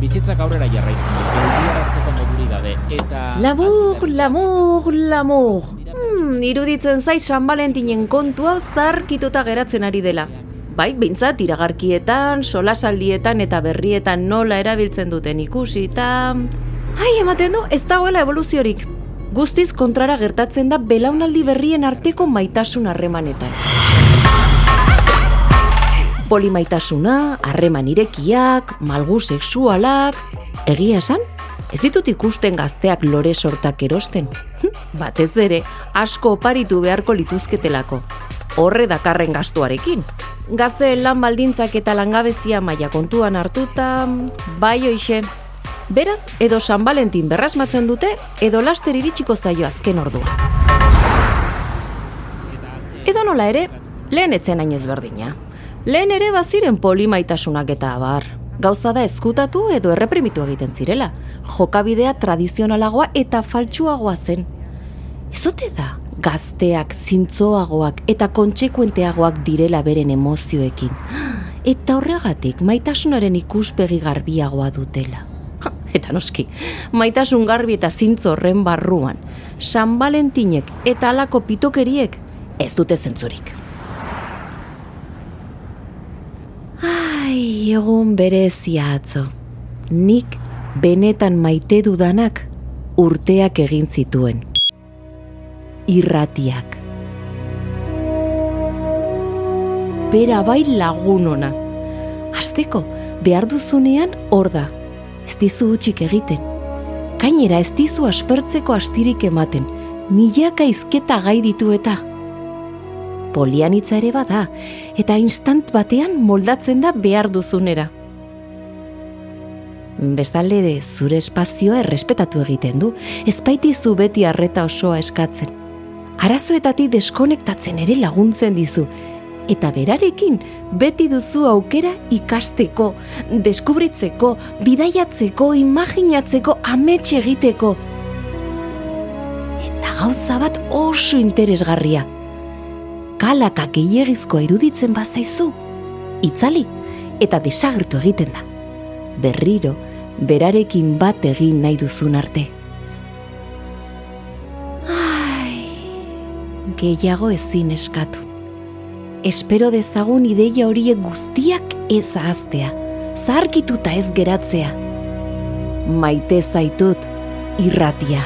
bizitzak aurrera jarraitzen du, geldiarazteko moduri gabe, eta... Lamur, lamur, lamur. Hmm, iruditzen zait San Valentinen kontu hau zarkituta geratzen ari dela. Bai, bintzat, iragarkietan, solasaldietan eta berrietan nola erabiltzen duten ikusi eta... Ai, ematen du, ez dagoela evoluziorik. Guztiz kontrara gertatzen da belaunaldi berrien arteko maitasun harremanetan. Polimaitasuna, harreman irekiak, malgu sexualak... Egia esan? Ez ditut ikusten gazteak lore sortak erosten. Batez ere, asko oparitu beharko lituzketelako. Horre dakarren gastuarekin. Gazteen lan baldintzak eta langabezia maila kontuan hartuta, bai hoixe. Beraz, edo San Valentin berrasmatzen dute, edo laster iritsiko zaio azken ordua. Edo nola ere, lehen etzen hain ezberdina. Lehen ere baziren polimaitasunak eta abar. Gauza da ezkutatu edo erreprimitu egiten zirela. Jokabidea tradizionalagoa eta faltsuagoa zen. Ezote da, gazteak, zintzoagoak eta kontsekuenteagoak direla beren emozioekin. Eta horregatik maitasunaren ikuspegi garbiagoa dutela. Eta noski, maitasun garbi eta zintzo horren barruan, San Valentinek eta alako pitokeriek ez dute zentzurik. Ai, egun berezia atzo. Nik benetan maite dudanak urteak egin zituen. Irratiak. Bera bai lagun ona. Azteko, behar duzunean hor da. Ez dizu utxik egiten. Gainera ez dizu aspertzeko astirik ematen. Milaka izketa gai ditu eta polianitza ere bada, eta instant batean moldatzen da behar duzunera. Bestalde de zure espazioa errespetatu egiten du, ez baitizu beti arreta osoa eskatzen. Arazoetatik deskonektatzen ere laguntzen dizu, eta berarekin beti duzu aukera ikasteko, deskubritzeko, bidaiatzeko, imaginatzeko, ametxe egiteko. Eta gauza bat oso interesgarria kalaka gehiagizkoa iruditzen bazaizu, itzali eta desagertu egiten da. Berriro, berarekin bat egin nahi duzun arte. Ai, gehiago ezin eskatu. Espero dezagun ideia horiek guztiak ez ahaztea, zaharkituta ez geratzea. Maite zaitut irratia.